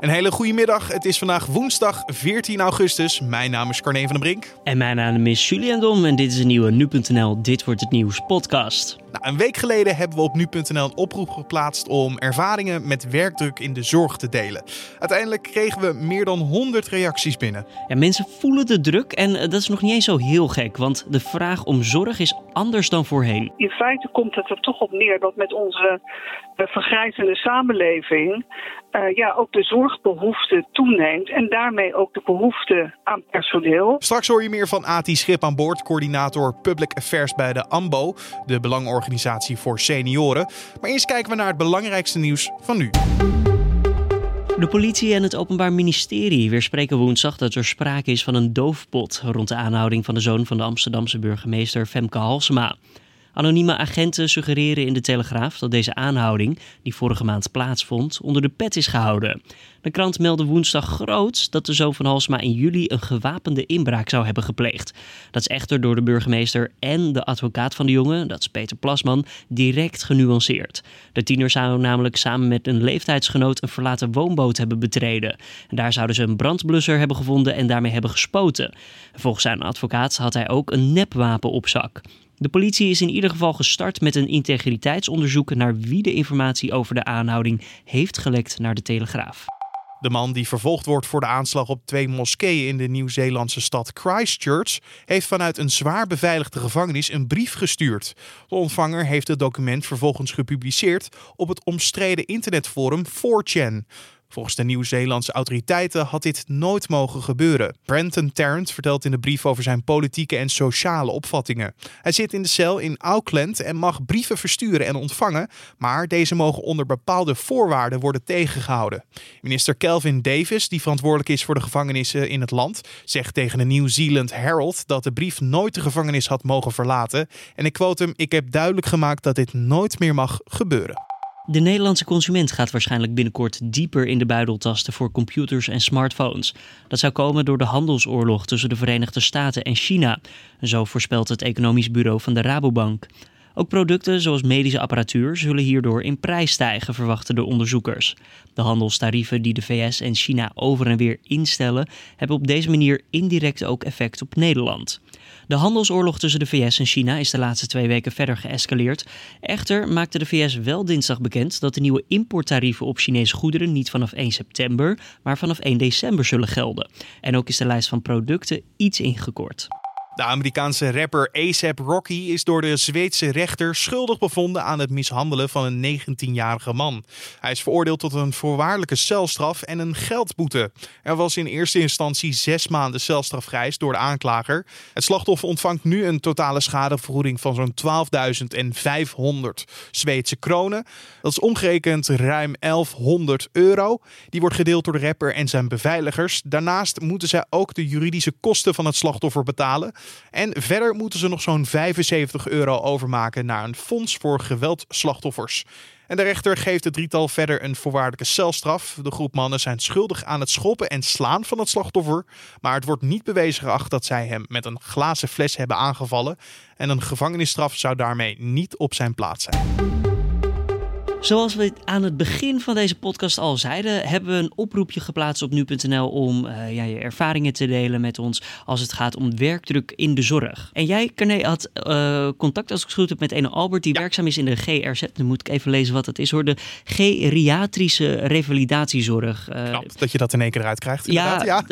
Een hele goede middag. Het is vandaag woensdag 14 augustus. Mijn naam is Carne van den Brink. En mijn naam is Julian Dom en dit is een nieuwe Nu.nl Dit Wordt Het Nieuws podcast. Nou, een week geleden hebben we op Nu.nl een oproep geplaatst om ervaringen met werkdruk in de zorg te delen. Uiteindelijk kregen we meer dan 100 reacties binnen. Ja, mensen voelen de druk en dat is nog niet eens zo heel gek, want de vraag om zorg is anders dan voorheen. In feite komt het er toch op neer dat met onze uh, vergrijzende samenleving uh, ja, ook de zorgbehoefte toeneemt en daarmee ook de behoefte aan personeel. Straks hoor je meer van Ati Schip aan boord, coördinator Public Affairs bij de AMBO, de Belangenorganisatie voor Senioren. Maar eerst kijken we naar het belangrijkste nieuws van nu. De politie en het Openbaar Ministerie weerspreken woensdag dat er sprake is van een doofpot rond de aanhouding van de zoon van de Amsterdamse burgemeester Femke Halsema. Anonieme agenten suggereren in de Telegraaf dat deze aanhouding, die vorige maand plaatsvond, onder de pet is gehouden. De krant meldde woensdag groots dat de zoon van Halsma in juli een gewapende inbraak zou hebben gepleegd. Dat is echter door de burgemeester en de advocaat van de jongen, dat is Peter Plasman, direct genuanceerd. De tiener zou namelijk samen met een leeftijdsgenoot een verlaten woonboot hebben betreden. En daar zouden ze een brandblusser hebben gevonden en daarmee hebben gespoten. Volgens zijn advocaat had hij ook een nepwapen op zak. De politie is in ieder geval gestart met een integriteitsonderzoek naar wie de informatie over de aanhouding heeft gelekt naar de Telegraaf. De man die vervolgd wordt voor de aanslag op twee moskeeën in de Nieuw-Zeelandse stad Christchurch heeft vanuit een zwaar beveiligde gevangenis een brief gestuurd. De ontvanger heeft het document vervolgens gepubliceerd op het omstreden internetforum 4chan. Volgens de Nieuw-Zeelandse autoriteiten had dit nooit mogen gebeuren. Brenton Tarrant vertelt in de brief over zijn politieke en sociale opvattingen. Hij zit in de cel in Auckland en mag brieven versturen en ontvangen, maar deze mogen onder bepaalde voorwaarden worden tegengehouden. Minister Kelvin Davis, die verantwoordelijk is voor de gevangenissen in het land, zegt tegen de New Zealand Herald dat de brief nooit de gevangenis had mogen verlaten. En ik quote hem: Ik heb duidelijk gemaakt dat dit nooit meer mag gebeuren. De Nederlandse consument gaat waarschijnlijk binnenkort dieper in de buidel tasten voor computers en smartphones. Dat zou komen door de handelsoorlog tussen de Verenigde Staten en China. Zo voorspelt het economisch bureau van de Rabobank. Ook producten zoals medische apparatuur zullen hierdoor in prijs stijgen, verwachten de onderzoekers. De handelstarieven die de VS en China over en weer instellen, hebben op deze manier indirect ook effect op Nederland. De handelsoorlog tussen de VS en China is de laatste twee weken verder geëscaleerd. Echter maakte de VS wel dinsdag bekend dat de nieuwe importtarieven op Chinese goederen niet vanaf 1 september, maar vanaf 1 december zullen gelden. En ook is de lijst van producten iets ingekort. De Amerikaanse rapper ASAP Rocky is door de Zweedse rechter schuldig bevonden aan het mishandelen van een 19-jarige man. Hij is veroordeeld tot een voorwaardelijke celstraf en een geldboete. Er was in eerste instantie zes maanden celstraf geëist door de aanklager. Het slachtoffer ontvangt nu een totale schadevergoeding van zo'n 12.500 Zweedse kronen. Dat is omgerekend ruim 1100 euro. Die wordt gedeeld door de rapper en zijn beveiligers. Daarnaast moeten zij ook de juridische kosten van het slachtoffer betalen. En verder moeten ze nog zo'n 75 euro overmaken naar een fonds voor geweldslachtoffers. En de rechter geeft het drietal verder een voorwaardelijke celstraf. De groep mannen zijn schuldig aan het schoppen en slaan van het slachtoffer. Maar het wordt niet bewezen geacht dat zij hem met een glazen fles hebben aangevallen. En een gevangenisstraf zou daarmee niet op zijn plaats zijn. Zoals we aan het begin van deze podcast al zeiden, hebben we een oproepje geplaatst op nu.nl om uh, ja, je ervaringen te delen met ons als het gaat om werkdruk in de zorg. En jij, Carné, had uh, contact, als ik het goed heb, met een Albert die werkzaam is in de GRZ. Dan moet ik even lezen wat dat is hoor. De geriatrische revalidatiezorg. Uh, knap dat je dat in één keer eruit krijgt. Ja, ja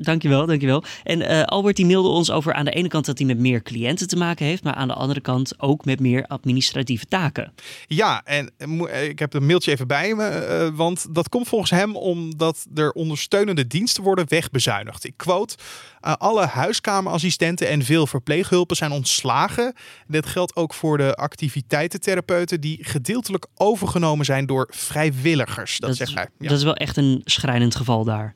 dankjewel, dankjewel. En Albert die mailde ons over aan de ene kant dat hij met meer cliënten te maken heeft, maar aan de andere kant ook met meer administratieve taken. Ja, en eh, ik heb een mailtje even bij me. Uh, want dat komt volgens hem omdat er ondersteunende diensten worden wegbezuinigd. Ik quote: uh, alle huiskamerassistenten en veel verpleeghulpen zijn ontslagen. Dit geldt ook voor de activiteitentherapeuten die gedeeltelijk overgenomen zijn door vrijwilligers. Dat, dat zegt hij. Ja. Dat is wel echt een schrijnend geval daar.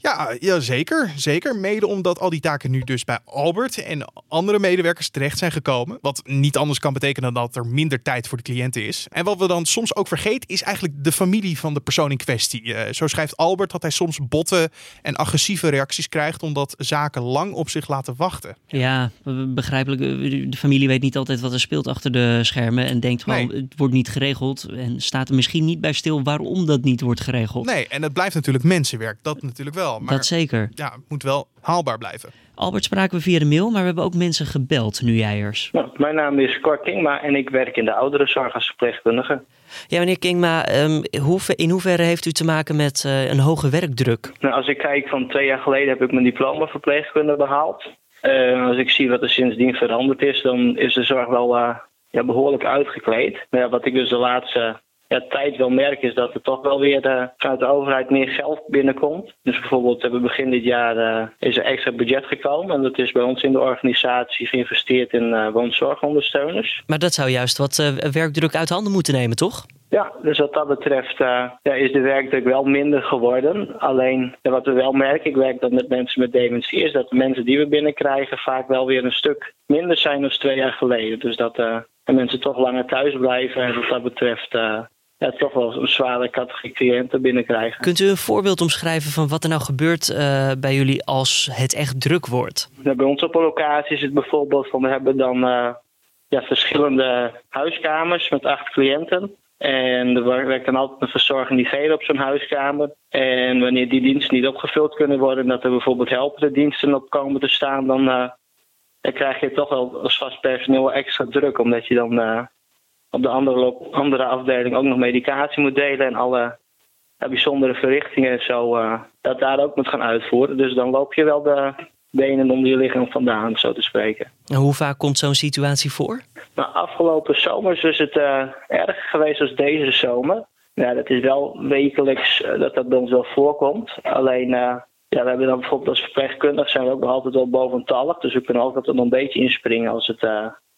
Ja, ja zeker, zeker. Mede omdat al die taken nu dus bij Albert en andere medewerkers terecht zijn gekomen. Wat niet anders kan betekenen dan dat er minder tijd voor de cliënten is. En wat we dan soms ook vergeten is eigenlijk de familie van de persoon in kwestie. Uh, zo schrijft Albert dat hij soms botte en agressieve reacties krijgt omdat zaken lang op zich laten wachten. Ja, begrijpelijk. De familie weet niet altijd wat er speelt achter de schermen en denkt gewoon het wordt niet geregeld en staat er misschien niet bij stil waarom dat niet wordt geregeld. Nee, en het blijft natuurlijk mensenwerk. Dat natuurlijk wel. Maar, dat zeker. Ja, het moet wel haalbaar blijven. Albert spraken we via de mail, maar we hebben ook mensen gebeld nu Jijers. Nou, mijn naam is Cor Kingma en ik werk in de ouderenzorg als verpleegkundige. Ja, meneer Kingma, um, in hoeverre heeft u te maken met uh, een hoge werkdruk? Nou, als ik kijk van twee jaar geleden heb ik mijn diploma verpleegkunde behaald. Uh, als ik zie wat er sindsdien veranderd is, dan is de zorg wel uh, ja, behoorlijk uitgekleed. Maar ja, wat ik dus de laatste ja, tijd wel merk is dat er toch wel weer uh, vanuit de overheid meer geld binnenkomt. Dus bijvoorbeeld hebben begin dit jaar uh, is er extra budget gekomen. En dat is bij ons in de organisatie geïnvesteerd in uh, woonzorgondersteuners. Maar dat zou juist wat werkdruk uit handen moeten nemen, toch? Ja, dus wat dat betreft ja, is de werkdruk wel minder geworden. Alleen wat we wel merken, ik werk dan met mensen met dementie, is dat de mensen die we binnenkrijgen vaak wel weer een stuk minder zijn dan twee jaar geleden. Dus dat mensen toch langer thuis blijven. En wat dat betreft ja, toch wel een zware categorie cliënten binnenkrijgen. Kunt u een voorbeeld omschrijven van wat er nou gebeurt uh, bij jullie als het echt druk wordt? Ja, bij ons op een locatie is het bijvoorbeeld van we hebben dan uh, ja, verschillende huiskamers met acht cliënten. En er werkt dan altijd een verzorgende op zo'n huiskamer. En wanneer die diensten niet opgevuld kunnen worden, dat er bijvoorbeeld helpende diensten op komen te staan, dan, uh, dan krijg je toch wel als vast personeel extra druk, omdat je dan op de andere, andere afdeling ook nog medicatie moet delen en alle bijzondere verrichtingen en zo, uh, dat daar ook moet gaan uitvoeren. Dus dan loop je wel de benen om je lichaam vandaan, zo te spreken. En hoe vaak komt zo'n situatie voor? Nou, afgelopen zomers is het uh, erger geweest als deze zomer. Ja, dat is wel wekelijks uh, dat dat bij ons wel voorkomt. Alleen, ja, we hebben dan bijvoorbeeld als verpleegkundig zijn we ook nog altijd wel boventallig. Dus we kunnen altijd nog een beetje inspringen als het,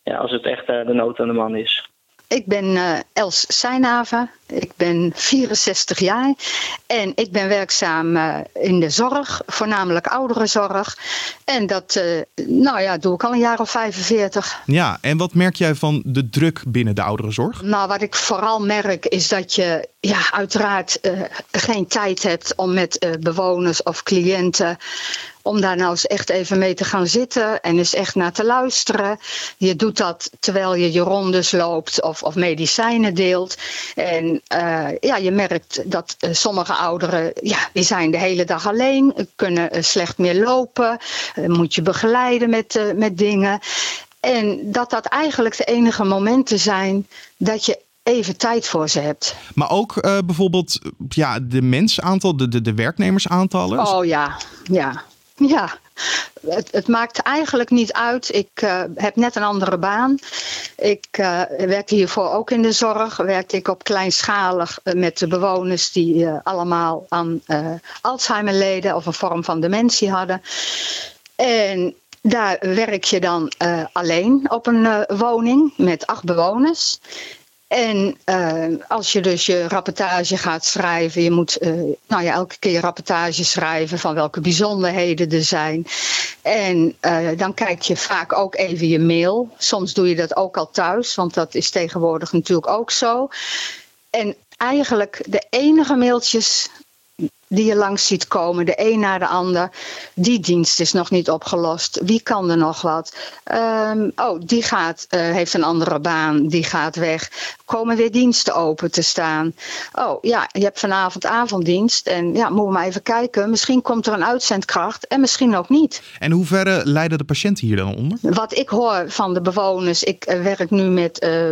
ja, als het echt de nood aan de man is. Ik ben uh, Els Seinhaven. Ik ben 64 jaar en ik ben werkzaam uh, in de zorg, voornamelijk ouderenzorg. En dat uh, nou ja, doe ik al een jaar of 45. Ja, en wat merk jij van de druk binnen de ouderenzorg? Nou, wat ik vooral merk is dat je ja, uiteraard geen tijd hebt om met bewoners of cliënten om daar nou eens echt even mee te gaan zitten en eens echt naar te luisteren. Je doet dat terwijl je je rondes loopt of, of medicijnen deelt. En uh, ja, je merkt dat uh, sommige ouderen, ja, die zijn de hele dag alleen, kunnen uh, slecht meer lopen, moet je begeleiden met, met dingen. En dat dat eigenlijk de enige momenten zijn dat je even tijd voor ze hebt. Maar ook bijvoorbeeld ja, de mensaantal, de, de, de werknemersaantallen? Oh ja, ja. Ja, het, het, maakt eigenlijk niet uit. Ik uh, heb net een andere baan. Ik uh, werkte hiervoor ook in de zorg. Werkte ik op kleinschalig uh, met de bewoners die allemaal aan Alzheimer leden of een vorm van dementie hadden. En daar werk je dan alleen op een woning met acht bewoners. En uh, als je dus je rapportage gaat schrijven, je moet uh, nou ja, elke keer rapportage schrijven van welke bijzonderheden er zijn. En uh, dan kijk je vaak ook even je mail. Soms doe je dat ook al thuis, want dat is tegenwoordig natuurlijk ook zo. En eigenlijk de enige mailtjes die je langs ziet komen, de een na de ander. Die dienst is nog niet opgelost. Wie kan er nog wat? Um, oh, die gaat, uh, heeft een andere baan, die gaat weg. Komen weer diensten open te staan. Oh ja, je hebt vanavond avonddienst. En ja, moeten we maar even kijken. Misschien komt er een uitzendkracht en misschien ook niet. En hoe ver lijden de patiënten hier dan onder? Wat ik hoor van de bewoners, ik uh, werk nu met, uh,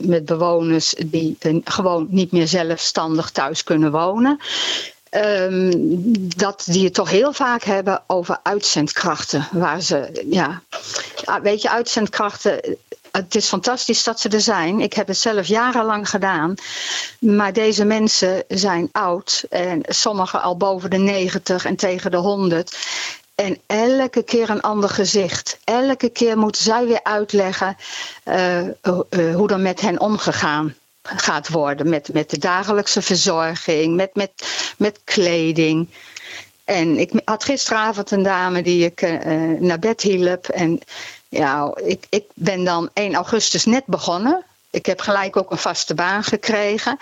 met bewoners die gewoon niet meer zelfstandig thuis kunnen wonen. Um, dat die het toch heel vaak hebben over uitzendkrachten. Waar ze, ja, weet je, uitzendkrachten. Het is fantastisch dat ze er zijn. Ik heb het zelf jarenlang gedaan. Maar deze mensen zijn oud. En sommigen al boven de 90 en tegen de 100. En elke keer een ander gezicht. Elke keer moeten zij weer uitleggen uh, uh, hoe er met hen omgegaan gaat worden. Met, met de dagelijkse verzorging, met, met, met kleding. En ik had gisteravond een dame die ik naar bed hielp. En ja, ik, ik ben dan 1 augustus net begonnen. Ik heb gelijk ook een vaste baan gekregen.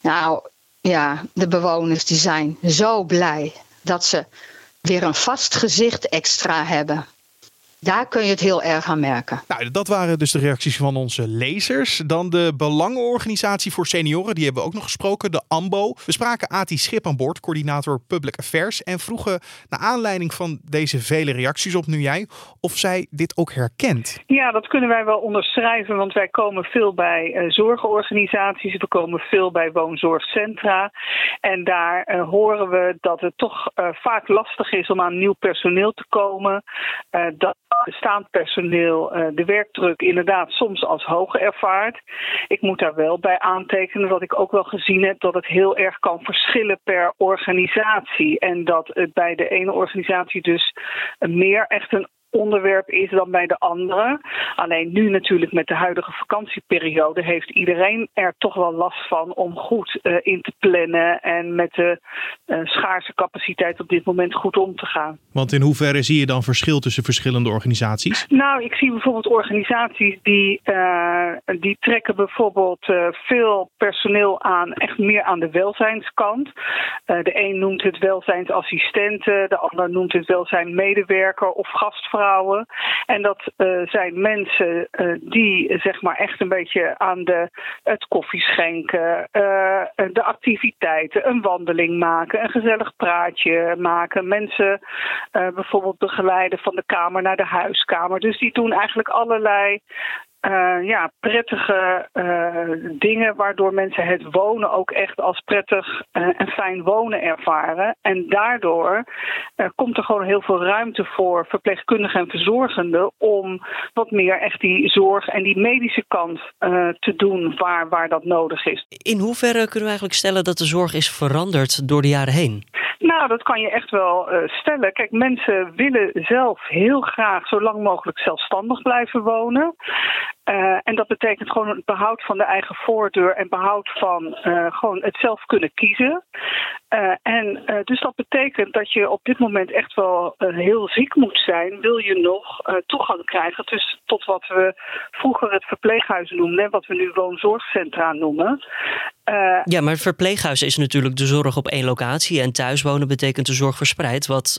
Nou ja, de bewoners die zijn zo blij dat ze weer een vast gezicht extra hebben. Daar kun je het heel erg aan merken. Nou, dat waren dus de reacties van onze lezers. Dan de Belangenorganisatie voor Senioren, die hebben we ook nog gesproken, de AMBO. We spraken Ati Schip aan boord, coördinator Public Affairs, en vroegen naar aanleiding van deze vele reacties op Nu Jij, of zij dit ook herkent. Ja, dat kunnen wij wel onderschrijven, want wij komen veel bij uh, zorgorganisaties, we komen veel bij woonzorgcentra. En daar uh, horen we dat het toch uh, vaak lastig is om aan nieuw personeel te komen. dat bestaand personeel uh, de werkdruk inderdaad soms als hoog ervaart. Ik moet daar wel bij aantekenen dat ik ook wel gezien heb dat het heel erg kan verschillen per organisatie. En dat het bij de ene organisatie dus meer echt een onderwerp is dan bij de andere. Alleen nu natuurlijk met de huidige vakantieperiode heeft iedereen er toch wel last van om goed uh, in te plannen en met de uh, schaarse capaciteit op dit moment goed om te gaan. Want in hoeverre zie je dan verschil tussen verschillende organisaties? Nou, ik zie bijvoorbeeld organisaties die, uh, die trekken bijvoorbeeld veel personeel aan, echt meer aan de welzijnskant. de een noemt het welzijnsassistenten, de ander noemt het welzijnmedewerker of gastvrouw. En dat uh, zijn mensen uh, die zeg maar echt een beetje aan de, het koffie schenken, uh, de activiteiten, een wandeling maken, een gezellig praatje maken. Mensen bijvoorbeeld begeleiden van de kamer naar de huiskamer. Dus die doen eigenlijk allerlei uh, ja, prettige uh, dingen waardoor mensen het wonen ook echt als prettig uh, en fijn wonen ervaren. En daardoor komt er gewoon heel veel ruimte voor verpleegkundigen en verzorgenden om wat meer echt die zorg en die medische kant te doen waar, waar dat nodig is. In hoeverre kunnen we eigenlijk stellen dat de zorg is veranderd door de jaren heen? Nou, dat kan je echt wel uh, stellen. Kijk, mensen willen zelf heel graag zo lang mogelijk zelfstandig blijven wonen. Uh, en dat betekent gewoon het behoud van de eigen voordeur en behoud van uh, gewoon het zelf kunnen kiezen. en dus dat betekent dat je op dit moment echt wel heel ziek moet zijn. Wil je nog toegang krijgen dus tot wat we vroeger het verpleeghuis noemden, wat we nu woonzorgcentra noemen. ja, maar het verpleeghuis is natuurlijk de zorg op één locatie en thuiswonen betekent de zorg verspreid, wat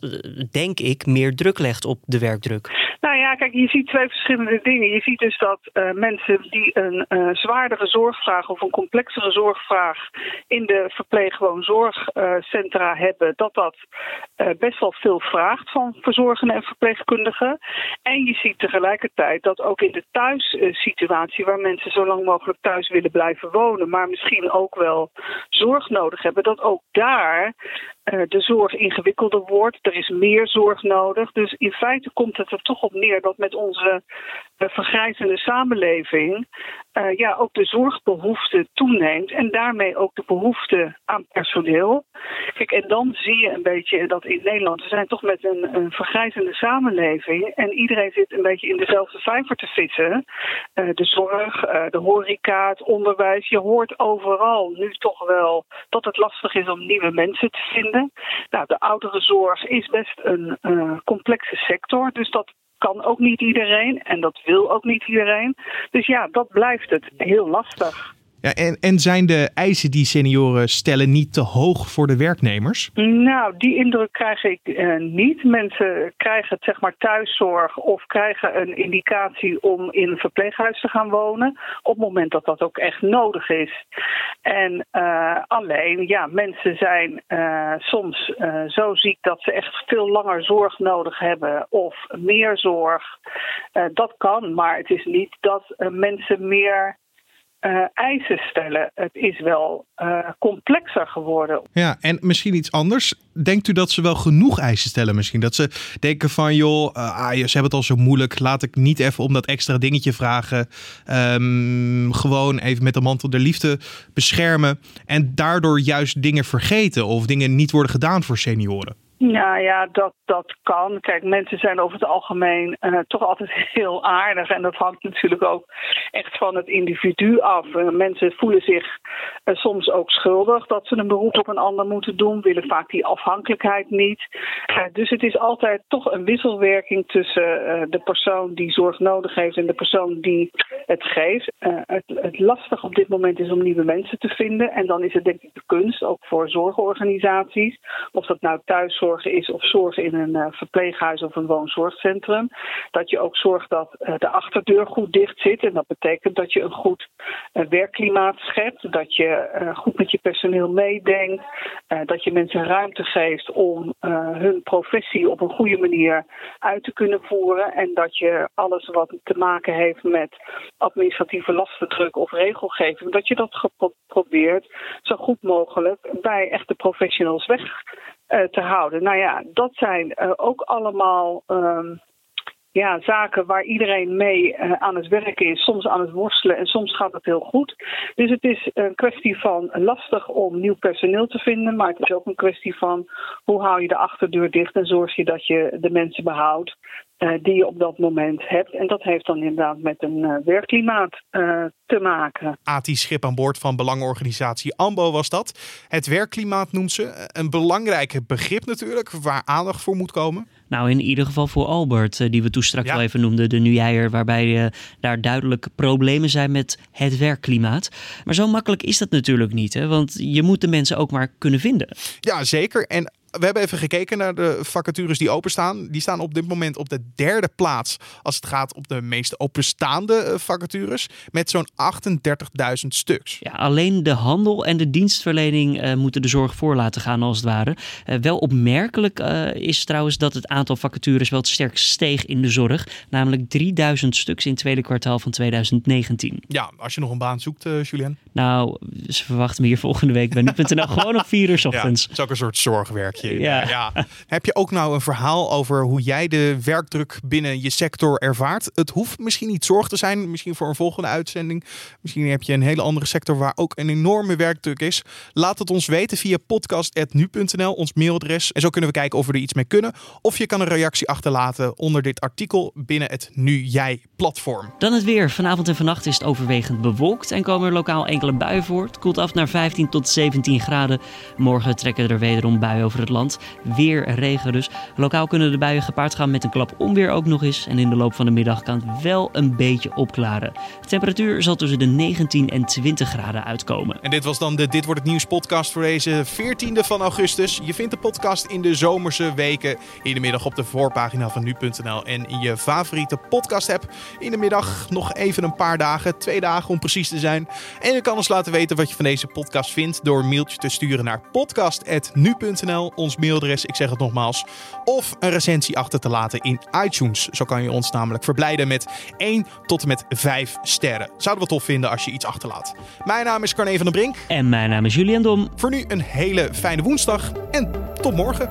denk ik meer druk legt op de werkdruk. Nou kijk, je ziet twee verschillende dingen. Je ziet dus dat uh, mensen die een uh, zwaardere zorgvraag of een complexere zorgvraag in de verpleegwoonzorgcentra hebben, dat dat best wel veel vraagt van verzorgenden en verpleegkundigen. En je ziet tegelijkertijd dat ook in de thuissituatie, waar mensen zo lang mogelijk thuis willen blijven wonen, maar misschien ook wel zorg nodig hebben, dat ook daar de zorg ingewikkelder wordt. Er is meer zorg nodig. Dus in feite komt het er toch op neer dat met onze uh, vergrijzende samenleving uh, ja, ook de zorgbehoefte toeneemt en daarmee ook de behoefte aan personeel. Kijk, en dan zie je een beetje dat in Nederland, we zijn toch met een, een vergrijzende samenleving en iedereen zit een beetje in dezelfde vijver te vissen. Uh, de zorg, de horeca, het onderwijs. Je hoort overal nu toch wel dat het lastig is om nieuwe mensen te vinden. Nou, de ouderenzorg is best een complexe sector, dus dat kan ook niet iedereen en dat wil ook niet iedereen. Dus ja, dat blijft het heel lastig. Ja, en, en zijn de eisen die senioren stellen niet te hoog voor de werknemers? Nou, die indruk krijg ik uh, niet. Mensen krijgen zeg maar thuiszorg of krijgen een indicatie om in een verpleeghuis te gaan wonen. Op het moment dat dat ook echt nodig is. En uh, alleen, ja, mensen zijn uh, soms zo ziek dat ze echt veel langer zorg nodig hebben of meer zorg. dat kan, maar het is niet dat mensen meer uh, eisen stellen. Het is wel uh, complexer geworden. Ja, en misschien iets anders. Denkt u dat ze wel genoeg eisen stellen misschien? Dat ze denken van, joh, uh, ah, ze hebben het al zo moeilijk. Laat ik niet even om dat extra dingetje vragen. Um, gewoon even met de mantel der liefde beschermen. En daardoor juist dingen vergeten of dingen niet worden gedaan voor senioren. Nou ja, dat, dat kan. Kijk, mensen zijn over het algemeen uh, toch altijd heel aardig. En dat hangt natuurlijk ook echt van het individu af. Uh, mensen voelen zich uh, soms ook schuldig dat ze een beroep op een ander moeten doen, willen vaak die afhankelijkheid niet. dus het is altijd toch een wisselwerking tussen de persoon die zorg nodig heeft en de persoon die het geeft. Het, het lastig op dit moment is om nieuwe mensen te vinden. En dan is het denk ik de kunst, ook voor zorgorganisaties, of dat nou thuis is of zorgen in een uh, verpleeghuis of een woonzorgcentrum. Dat je ook zorgt dat uh, de achterdeur goed dicht zit. En dat betekent dat je een goed uh, werkklimaat schept. Dat je goed met je personeel meedenkt. dat je mensen ruimte geeft om hun professie op een goede manier uit te kunnen voeren. En dat je alles wat te maken heeft met administratieve lastendruk of regelgeving, dat je dat geprobeerd zo goed mogelijk bij echte professionals weg te houden. Nou ja, dat zijn uh, ook allemaal um, ja, zaken waar iedereen mee uh, aan het werken is, soms aan het worstelen en soms gaat het heel goed. Dus het is een kwestie van lastig om nieuw personeel te vinden, maar het is ook een kwestie van hoe hou je de achterdeur dicht en zorg je dat je de mensen behoudt die je op dat moment hebt. En dat heeft dan inderdaad met een uh, werkklimaat uh, te maken. ATI Schip aan boord van belangenorganisatie AMBO was dat. Het werkklimaat noemt ze. Een belangrijk begrip natuurlijk, waar aandacht voor moet komen. Nou, in ieder geval voor Albert, die we toen straks ja. al even noemden, de Nuijer, waarbij daar duidelijk problemen zijn met het werkklimaat. Maar zo makkelijk is dat natuurlijk niet, hè? want je moet de mensen ook maar kunnen vinden. Ja, zeker. En we hebben even gekeken naar de vacatures die openstaan. Die staan op dit moment op de derde plaats als het gaat op de meest openstaande eh, vacatures. Met zo'n 38.000 stuks. Ja, alleen de handel en de dienstverlening uh, moeten de zorg voor laten gaan als het ware. Uh, wel opmerkelijk uh, is trouwens dat het aantal vacatures wel sterk steeg in de zorg. Namelijk 3000 stuks in het tweede kwartaal van 2019. Ja, als je nog een baan zoekt, Julien. Nou, ze verwachten me hier volgende week bij nu.nl gewoon om vier uur s ochtends. Ja, het is ook een soort zorgwerkje. Ja. ja. Heb je ook nou een verhaal over hoe jij de werkdruk binnen je sector ervaart? Het hoeft misschien niet zorg te zijn, misschien voor een volgende uitzending. Misschien heb je een hele andere sector waar ook een enorme werkdruk is. Laat het ons weten via podcast.nu.nl, ons mailadres. En zo kunnen we kijken of we er iets mee kunnen. Of je kan een reactie achterlaten onder dit artikel binnen het Nu Jij platform. Dan het weer. Vanavond en vannacht is het overwegend bewolkt en komen er lokaal enkele buien voor. Het koelt af naar 15 tot 17 graden. Morgen trekken er wederom buien over land. Weer regen dus. Lokaal kunnen de buien gepaard gaan met een klap onweer ook nog eens. En in de loop van de middag kan het wel een beetje opklaren. De temperatuur zal tussen de 19 en 20 graden uitkomen. En dit was dan de Dit Wordt Het Nieuws podcast voor deze 14e van augustus. Je vindt de podcast in de zomerse weken in de middag op de voorpagina van nu.nl en in je favoriete podcast app. In de middag nog even een paar dagen, twee dagen om precies te zijn. En je kan ons laten weten wat je van deze podcast vindt door een mailtje te sturen naar podcast.nu.nl ons mailadres, ik zeg het nogmaals. Of een recensie achter te laten in iTunes. Zo kan je ons namelijk verblijden met 1 tot en met 5 sterren. Zouden we tof vinden als je iets achterlaat. Mijn naam is Carne van der Brink. En mijn naam is Julian Dom. Voor nu een hele fijne woensdag en tot morgen.